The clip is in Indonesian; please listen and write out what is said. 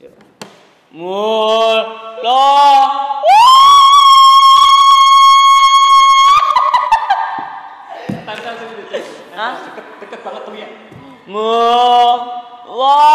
Mullah. Hah? Deket, deket banget tuh ya. Mullah.